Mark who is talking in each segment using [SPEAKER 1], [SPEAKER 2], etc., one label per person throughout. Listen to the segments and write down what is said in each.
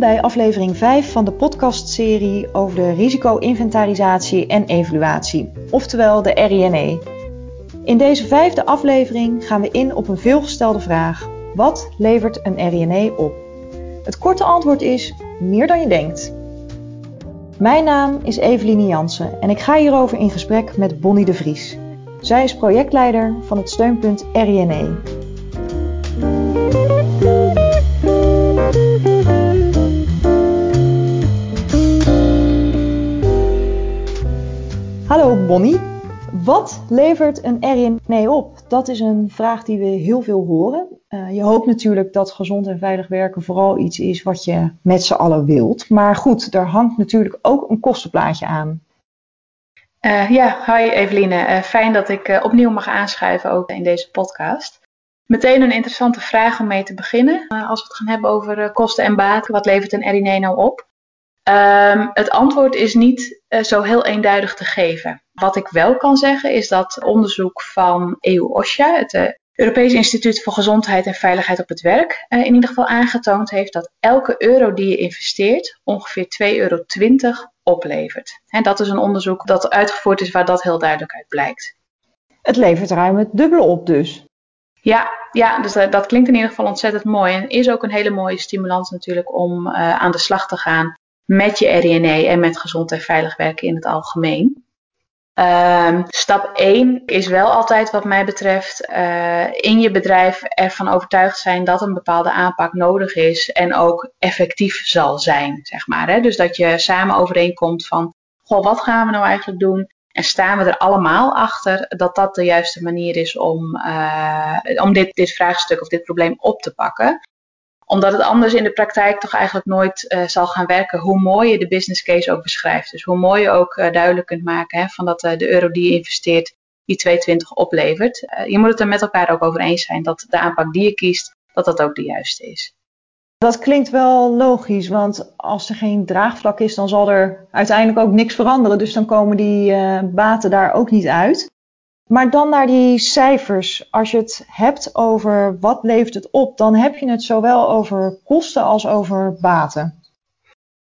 [SPEAKER 1] Bij aflevering 5 van de podcastserie over de risico-inventarisatie en evaluatie, oftewel de RINE. In deze vijfde aflevering gaan we in op een veelgestelde vraag: wat levert een RINE op? Het korte antwoord is meer dan je denkt. Mijn naam is Eveline Jansen en ik ga hierover in gesprek met Bonnie de Vries. Zij is projectleider van het steunpunt RINE. Bonnie. Wat levert een RINE op? Dat is een vraag die we heel veel horen. Uh, je hoopt natuurlijk dat gezond en veilig werken vooral iets is wat je met z'n allen wilt. Maar goed, daar hangt natuurlijk ook een kostenplaatje aan.
[SPEAKER 2] Uh, ja, hi Eveline. Uh, fijn dat ik opnieuw mag aanschuiven ook in deze podcast. Meteen een interessante vraag om mee te beginnen. als we het gaan hebben over kosten en baten, wat levert een RINE nou op? Um, het antwoord is niet zo heel eenduidig te geven. Wat ik wel kan zeggen is dat onderzoek van EU-OSHA, het uh, Europees Instituut voor Gezondheid en Veiligheid op het Werk, uh, in ieder geval aangetoond heeft dat elke euro die je investeert ongeveer 2,20 euro oplevert. En dat is een onderzoek dat uitgevoerd is waar dat heel duidelijk uit blijkt.
[SPEAKER 1] Het levert ruim het dubbele op dus.
[SPEAKER 2] Ja, ja dus dat, dat klinkt in ieder geval ontzettend mooi en is ook een hele mooie stimulans natuurlijk om aan de slag te gaan met je RINE en met gezond en veilig werken in het algemeen. Um, stap 1 is wel altijd wat mij betreft uh, in je bedrijf ervan overtuigd zijn dat een bepaalde aanpak nodig is en ook effectief zal zijn, zeg maar. Hè? Dus dat je samen overeenkomt van, goh, wat gaan we nou eigenlijk doen? En staan we er allemaal achter dat dat de juiste manier is om, uh, om dit, dit vraagstuk of dit probleem op te pakken omdat het anders in de praktijk toch eigenlijk nooit uh, zal gaan werken, hoe mooi je de business case ook beschrijft. Dus hoe mooi je ook uh, duidelijk kunt maken hè, van dat uh, de euro die je investeert, die 220 oplevert. je moet het er met elkaar ook over eens zijn dat de aanpak die je kiest, dat dat ook de juiste is.
[SPEAKER 1] Dat klinkt wel logisch, want als er geen draagvlak is, dan zal er uiteindelijk ook niks veranderen. Dus dan komen die baten daar ook niet uit. Maar dan naar die cijfers. Als je het hebt over wat levert het op, dan heb je het zowel over kosten als over baten.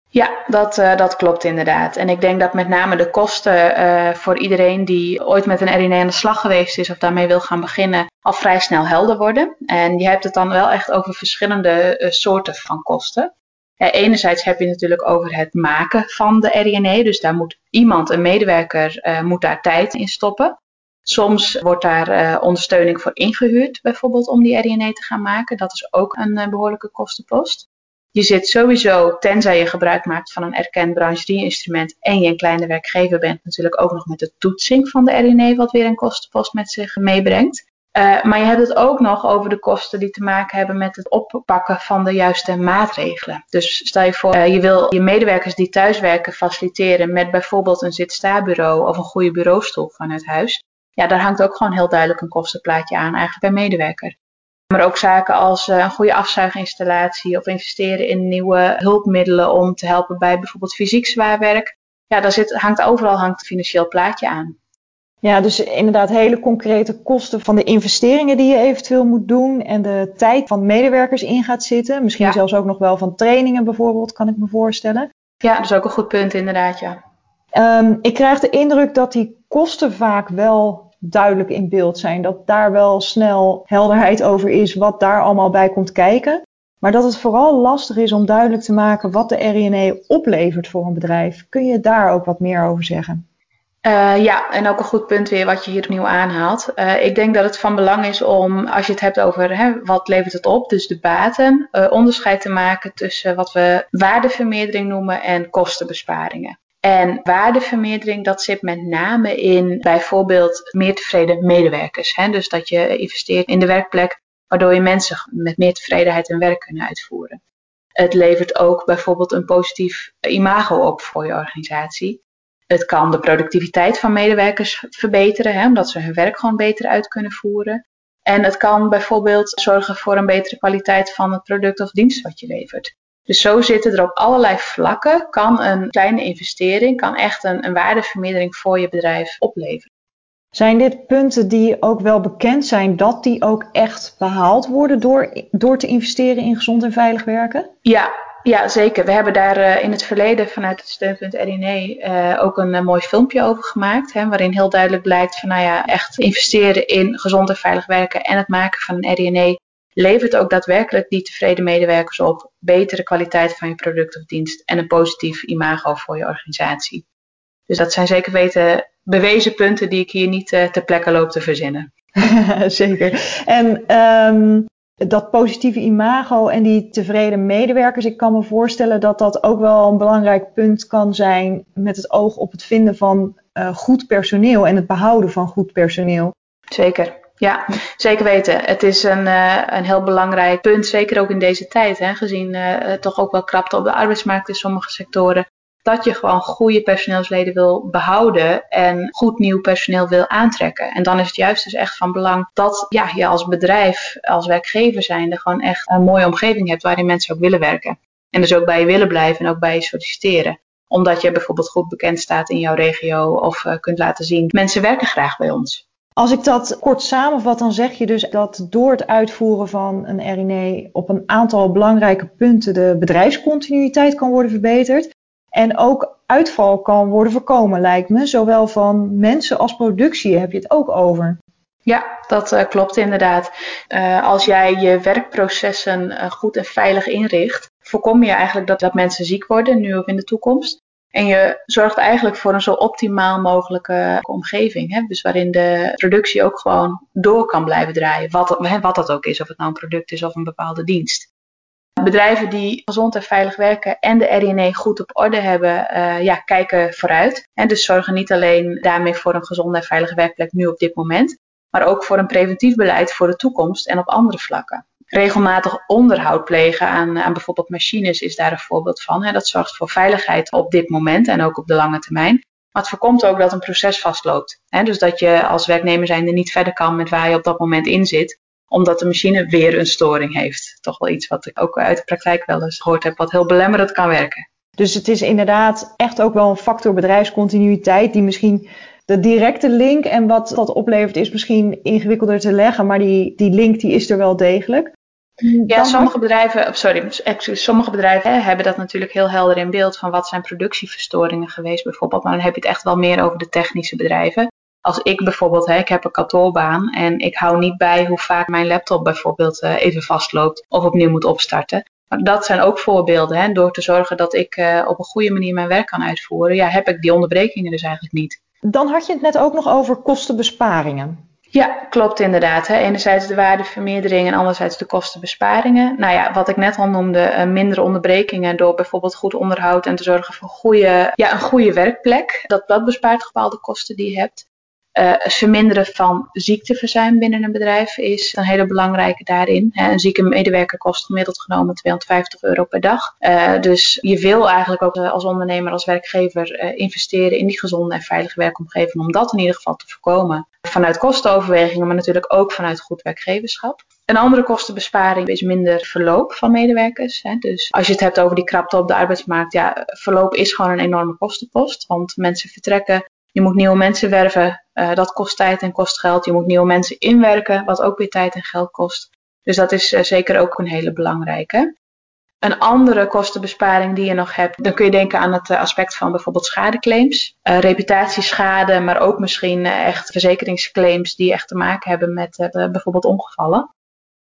[SPEAKER 2] Ja, dat, uh, dat klopt inderdaad. En ik denk dat met name de kosten uh, voor iedereen die ooit met een RIN aan de slag geweest is of daarmee wil gaan beginnen, al vrij snel helder worden. En je hebt het dan wel echt over verschillende uh, soorten van kosten. enerzijds heb je natuurlijk over het maken van de RINE. Dus daar moet iemand, een medewerker, moet daar tijd in stoppen. Soms wordt daar uh, ondersteuning voor ingehuurd, bijvoorbeeld om die RINE te gaan maken. Dat is ook een uh, behoorlijke kostenpost. Je zit sowieso, tenzij je gebruik maakt van een erkend branche 3 instrument en je een kleine werkgever bent, natuurlijk ook nog met de toetsing van de RINE, wat weer een kostenpost met zich meebrengt. Uh, maar je hebt het ook nog over de kosten die te maken hebben met het oppakken van de juiste maatregelen. Dus stel je voor, je wil je medewerkers die thuiswerken faciliteren met bijvoorbeeld een zit-sta-bureau of een goede bureaustoel vanuit huis ja, daar hangt ook gewoon heel duidelijk een kostenplaatje aan, eigenlijk bij medewerker. Maar ook zaken als uh, een goede afzuiginstallatie of investeren in nieuwe hulpmiddelen om te helpen bij bijvoorbeeld fysiek zwaar werk. Ja, daar zit, hangt overal hangt een financieel plaatje aan.
[SPEAKER 1] Ja, dus inderdaad hele concrete kosten van de investeringen die je eventueel moet doen en de tijd van medewerkers in gaat zitten. Misschien ja. zelfs ook nog wel van trainingen bijvoorbeeld, kan ik me voorstellen.
[SPEAKER 2] Ja, dat is ook een goed punt inderdaad, ja.
[SPEAKER 1] Um, ik krijg de indruk dat die kosten vaak wel duidelijk in beeld zijn. Dat daar wel snel helderheid over is wat daar allemaal bij komt kijken. Maar dat het vooral lastig is om duidelijk te maken wat de RINE oplevert voor een bedrijf. Kun je daar ook wat meer over zeggen?
[SPEAKER 2] Uh, ja, en ook een goed punt weer wat je hier opnieuw aanhaalt. Uh, ik denk dat het van belang is om, als je het hebt over hè, wat levert het op, dus de baten, uh, onderscheid te maken tussen wat we waardevermeerdering noemen en kostenbesparingen. En waardevermeerdering, dat zit met name in bijvoorbeeld meer tevreden medewerkers. Hè? Dus dat je investeert in de werkplek, waardoor je mensen met meer tevredenheid hun werk kunnen uitvoeren. Het levert ook bijvoorbeeld een positief imago op voor je organisatie. Het kan de productiviteit van medewerkers verbeteren, hè, omdat ze hun werk gewoon beter uit kunnen voeren. En het kan bijvoorbeeld zorgen voor een betere kwaliteit van het product of dienst wat je levert. Dus zo zitten er op allerlei vlakken, kan een kleine investering, kan echt een, een waardevermeerdering voor je bedrijf opleveren.
[SPEAKER 1] Zijn dit punten die ook wel bekend zijn dat die ook echt behaald worden door, door te investeren in gezond en veilig werken?
[SPEAKER 2] Ja, ja, zeker. We hebben daar uh, in het verleden vanuit het steunpunt RINE uh, ook een uh, mooi filmpje over gemaakt. Hè, waarin heel duidelijk blijkt van nou ja, echt investeren in gezond en veilig werken en het maken van een RINE levert ook daadwerkelijk die tevreden medewerkers op, betere kwaliteit van je product of dienst en een positief imago voor je organisatie. Dus dat zijn zeker weten bewezen punten die ik hier niet uh, ter plekke loop te verzinnen.
[SPEAKER 1] zeker. En um, dat positieve imago en die tevreden medewerkers, ik kan me voorstellen dat dat ook wel een belangrijk punt kan zijn met het oog op het vinden van uh, goed personeel en het behouden van goed personeel.
[SPEAKER 2] Zeker. Ja, zeker weten. Het is een, uh, een heel belangrijk punt, zeker ook in deze tijd, hè, gezien uh, toch ook wel krapte op de arbeidsmarkt in sommige sectoren. Dat je gewoon goede personeelsleden wil behouden en goed nieuw personeel wil aantrekken. En dan is het juist dus echt van belang dat ja, je als bedrijf, als werkgever zijnde, gewoon echt een mooie omgeving hebt waarin mensen ook willen werken. En dus ook bij je willen blijven en ook bij je solliciteren omdat je bijvoorbeeld goed bekend staat in jouw regio of uh, kunt laten zien, mensen werken graag bij ons.
[SPEAKER 1] Als ik dat kort samenvat, dan zeg je dus dat door het uitvoeren van een RINE op een aantal belangrijke punten de bedrijfscontinuïteit kan worden verbeterd. En ook uitval kan worden voorkomen, lijkt me. Zowel van mensen als productie heb je het ook over.
[SPEAKER 2] Ja, dat uh, klopt inderdaad. Uh, als jij je werkprocessen uh, goed en veilig inricht, voorkom je eigenlijk dat, dat mensen ziek worden, nu of in de toekomst. En je zorgt eigenlijk voor een zo optimaal mogelijke omgeving. Hè? Dus waarin de productie ook gewoon door kan blijven draaien. Wat, wat dat ook is, of het nou een product is of een bepaalde dienst. Bedrijven die gezond en veilig werken en de RNE goed op orde hebben, uh, ja, kijken vooruit. En dus zorgen niet alleen daarmee voor een gezonde en veilige werkplek nu op dit moment, maar ook voor een preventief beleid voor de toekomst en op andere vlakken regelmatig onderhoud plegen aan, aan bijvoorbeeld machines is daar een voorbeeld van. Hè. Dat zorgt voor veiligheid op dit moment en ook op de lange termijn. Maar het voorkomt ook dat een proces vastloopt. Hè. Dus dat je als werknemer zijnde niet verder kan met waar je op dat moment in zit omdat de machine weer een storing heeft. Toch wel iets wat ik ook uit de praktijk wel eens gehoord heb, wat heel belemmerend kan werken.
[SPEAKER 1] Dus het is inderdaad echt ook wel een factor bedrijfscontinuïteit die misschien de directe link en wat dat oplevert is misschien ingewikkelder te leggen, maar die, die link die is er wel degelijk.
[SPEAKER 2] Ja, sommige bedrijven, sorry, excuse, sommige bedrijven hè, hebben dat natuurlijk heel helder in beeld van wat zijn productieverstoringen geweest bijvoorbeeld. Maar dan heb je het echt wel meer over de technische bedrijven. Als ik bijvoorbeeld, hè, ik heb een kantoorbaan en ik hou niet bij hoe vaak mijn laptop bijvoorbeeld uh, even vastloopt of opnieuw moet opstarten. Maar dat zijn ook voorbeelden. Hè. Door te zorgen dat ik uh, op een goede manier mijn werk kan uitvoeren, ja, heb ik die onderbrekingen dus eigenlijk niet.
[SPEAKER 1] Dan had je het net ook nog over kostenbesparingen.
[SPEAKER 2] Ja, klopt inderdaad. Hè. Enerzijds de waardevermeerdering en anderzijds de kostenbesparingen. Nou ja, wat ik net al noemde, uh, mindere onderbrekingen door bijvoorbeeld goed onderhoud en te zorgen voor goede, ja, een goede werkplek. Dat, dat bespaart bepaalde kosten die je hebt. Uh, het verminderen van ziekteverzuim binnen een bedrijf is een hele belangrijke daarin. Een zieke medewerker kost gemiddeld genomen 250 euro per dag. Uh, dus je wil eigenlijk ook als ondernemer, als werkgever investeren in die gezonde en veilige werkomgeving om dat in ieder geval te voorkomen. Vanuit kostenoverwegingen, maar natuurlijk ook vanuit goed werkgeverschap. Een andere kostenbesparing is minder verloop van medewerkers. Hè. Dus als je het hebt over die krapte op de arbeidsmarkt, ja, verloop is gewoon een enorme kostenpost. Want mensen vertrekken, je moet nieuwe mensen werven, uh, dat kost tijd en kost geld. Je moet nieuwe mensen inwerken, wat ook weer tijd en geld kost. Dus dat is uh, zeker ook een hele belangrijke. Een andere kostenbesparing die je nog hebt, dan kun je denken aan het aspect van bijvoorbeeld schadeclaims, reputatieschade, maar ook misschien echt verzekeringsclaims die echt te maken hebben met bijvoorbeeld ongevallen.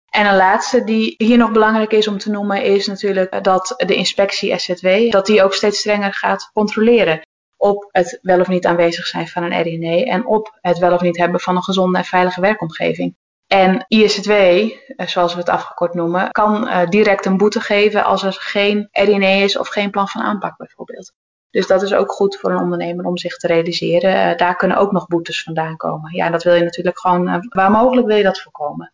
[SPEAKER 2] En een laatste die hier nog belangrijk is om te noemen is natuurlijk dat de inspectie SZW, dat die ook steeds strenger gaat controleren op het wel of niet aanwezig zijn van een RINE en op het wel of niet hebben van een gezonde en veilige werkomgeving. En ISZW, eh, zoals we het afgekort noemen, kan uh, direct een boete geven als er geen RINE is of geen plan van aanpak bijvoorbeeld. Dus dat is ook goed voor een ondernemer om zich te realiseren. Uh, daar kunnen ook nog boetes vandaan komen. Ja, dat wil je natuurlijk gewoon, waar mogelijk wil je dat voorkomen.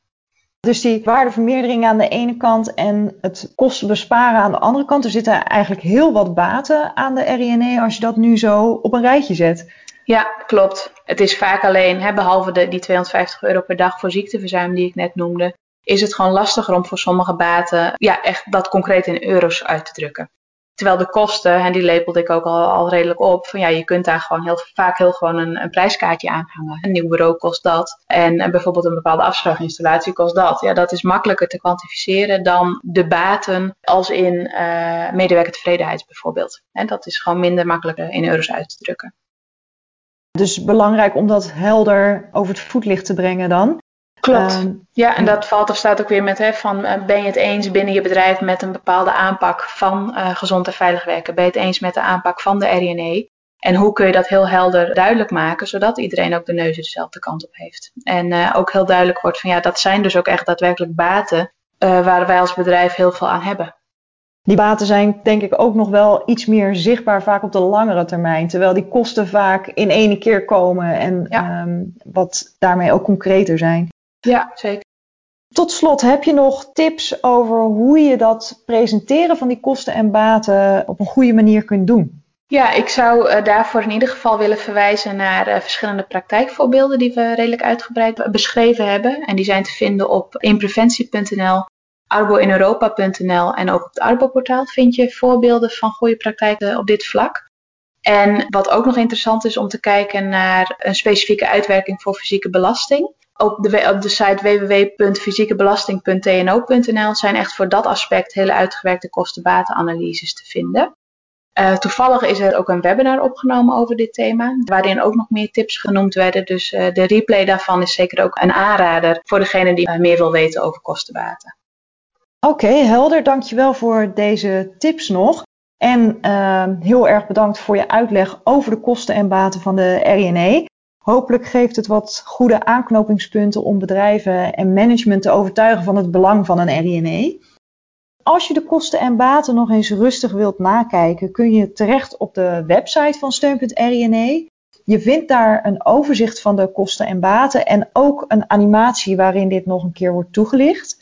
[SPEAKER 1] Dus die waardevermeerdering aan de ene kant en het kosten besparen aan de andere kant. Er zitten eigenlijk heel wat baten aan de RINE als je dat nu zo op een rijtje zet.
[SPEAKER 2] Ja, klopt. Het is vaak alleen, hè, behalve de, die 250 euro per dag voor ziekteverzuim die ik net noemde, is het gewoon lastiger om voor sommige baten ja, echt dat concreet in euro's uit te drukken. Terwijl de kosten, en die lepelde ik ook al, redelijk op, van ja, je kunt daar gewoon heel vaak heel gewoon een, een prijskaartje aanhangen. Een nieuw bureau kost dat. En, bijvoorbeeld een bepaalde afzuiginstallatie kost dat. Ja, dat is makkelijker te kwantificeren dan de baten als in uh, medewerkertevredenheid bijvoorbeeld. En dat is gewoon minder makkelijker in euro's uit te drukken.
[SPEAKER 1] Dus belangrijk om dat helder over het voetlicht te brengen dan.
[SPEAKER 2] Klopt. Ehm, ja, en dat valt of staat ook weer met hè, van eh, ben je het eens binnen je bedrijf met een bepaalde aanpak van uh, gezond en veilig werken? Ben je het eens met de aanpak van de RNE? En hoe kun je dat heel helder duidelijk maken, zodat iedereen ook de neus dezelfde kant op heeft? En uh, ook heel duidelijk wordt van ja, dat zijn dus ook echt daadwerkelijk baten waar wij als bedrijf heel veel aan hebben.
[SPEAKER 1] Die baten zijn denk ik ook nog wel iets meer zichtbaar vaak op de langere termijn. Terwijl die kosten vaak in één keer komen en ja. um, wat daarmee ook concreter zijn.
[SPEAKER 2] Ja, zeker.
[SPEAKER 1] Tot slot, heb je nog tips over hoe je dat presenteren van die kosten en baten op een goede manier kunt doen?
[SPEAKER 2] Ja, ik zou uh, daarvoor in ieder geval willen verwijzen naar uh, verschillende praktijkvoorbeelden die we redelijk uitgebreid beschreven hebben. En die zijn te vinden op inpreventie.nl, arboineuropa.nl en ook op het Arbo-portaal vind je voorbeelden van goede praktijken op dit vlak. En wat ook nog interessant is om te kijken naar een specifieke uitwerking voor fysieke belasting op de, op de site www.fysiekebelasting.tno.nl zijn echt voor dat aspect hele uitgewerkte kostenbatenanalyses te vinden. Uh, toevallig is er ook een webinar opgenomen over dit thema, waarin ook nog meer tips genoemd werden. Dus uh, de replay daarvan is zeker ook een aanrader voor degene die uh, meer wil weten over kostenbaten.
[SPEAKER 1] Oké, okay, helder. Dankjewel voor deze tips nog. En heel erg bedankt voor je uitleg over de kosten en baten van de RNE. Hopelijk geeft het wat goede aanknopingspunten om bedrijven en management te overtuigen van het belang van een RINE. Als je de kosten en baten nog eens rustig wilt nakijken, kun je terecht op de website van steun.rine. Je vindt daar een overzicht van de kosten en baten en ook een animatie waarin dit nog een keer wordt toegelicht.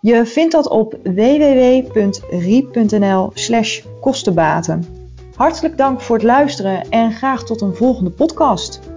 [SPEAKER 1] Je vindt dat op www.riep.nl/slash kostenbaten. Hartelijk dank voor het luisteren en graag tot een volgende podcast.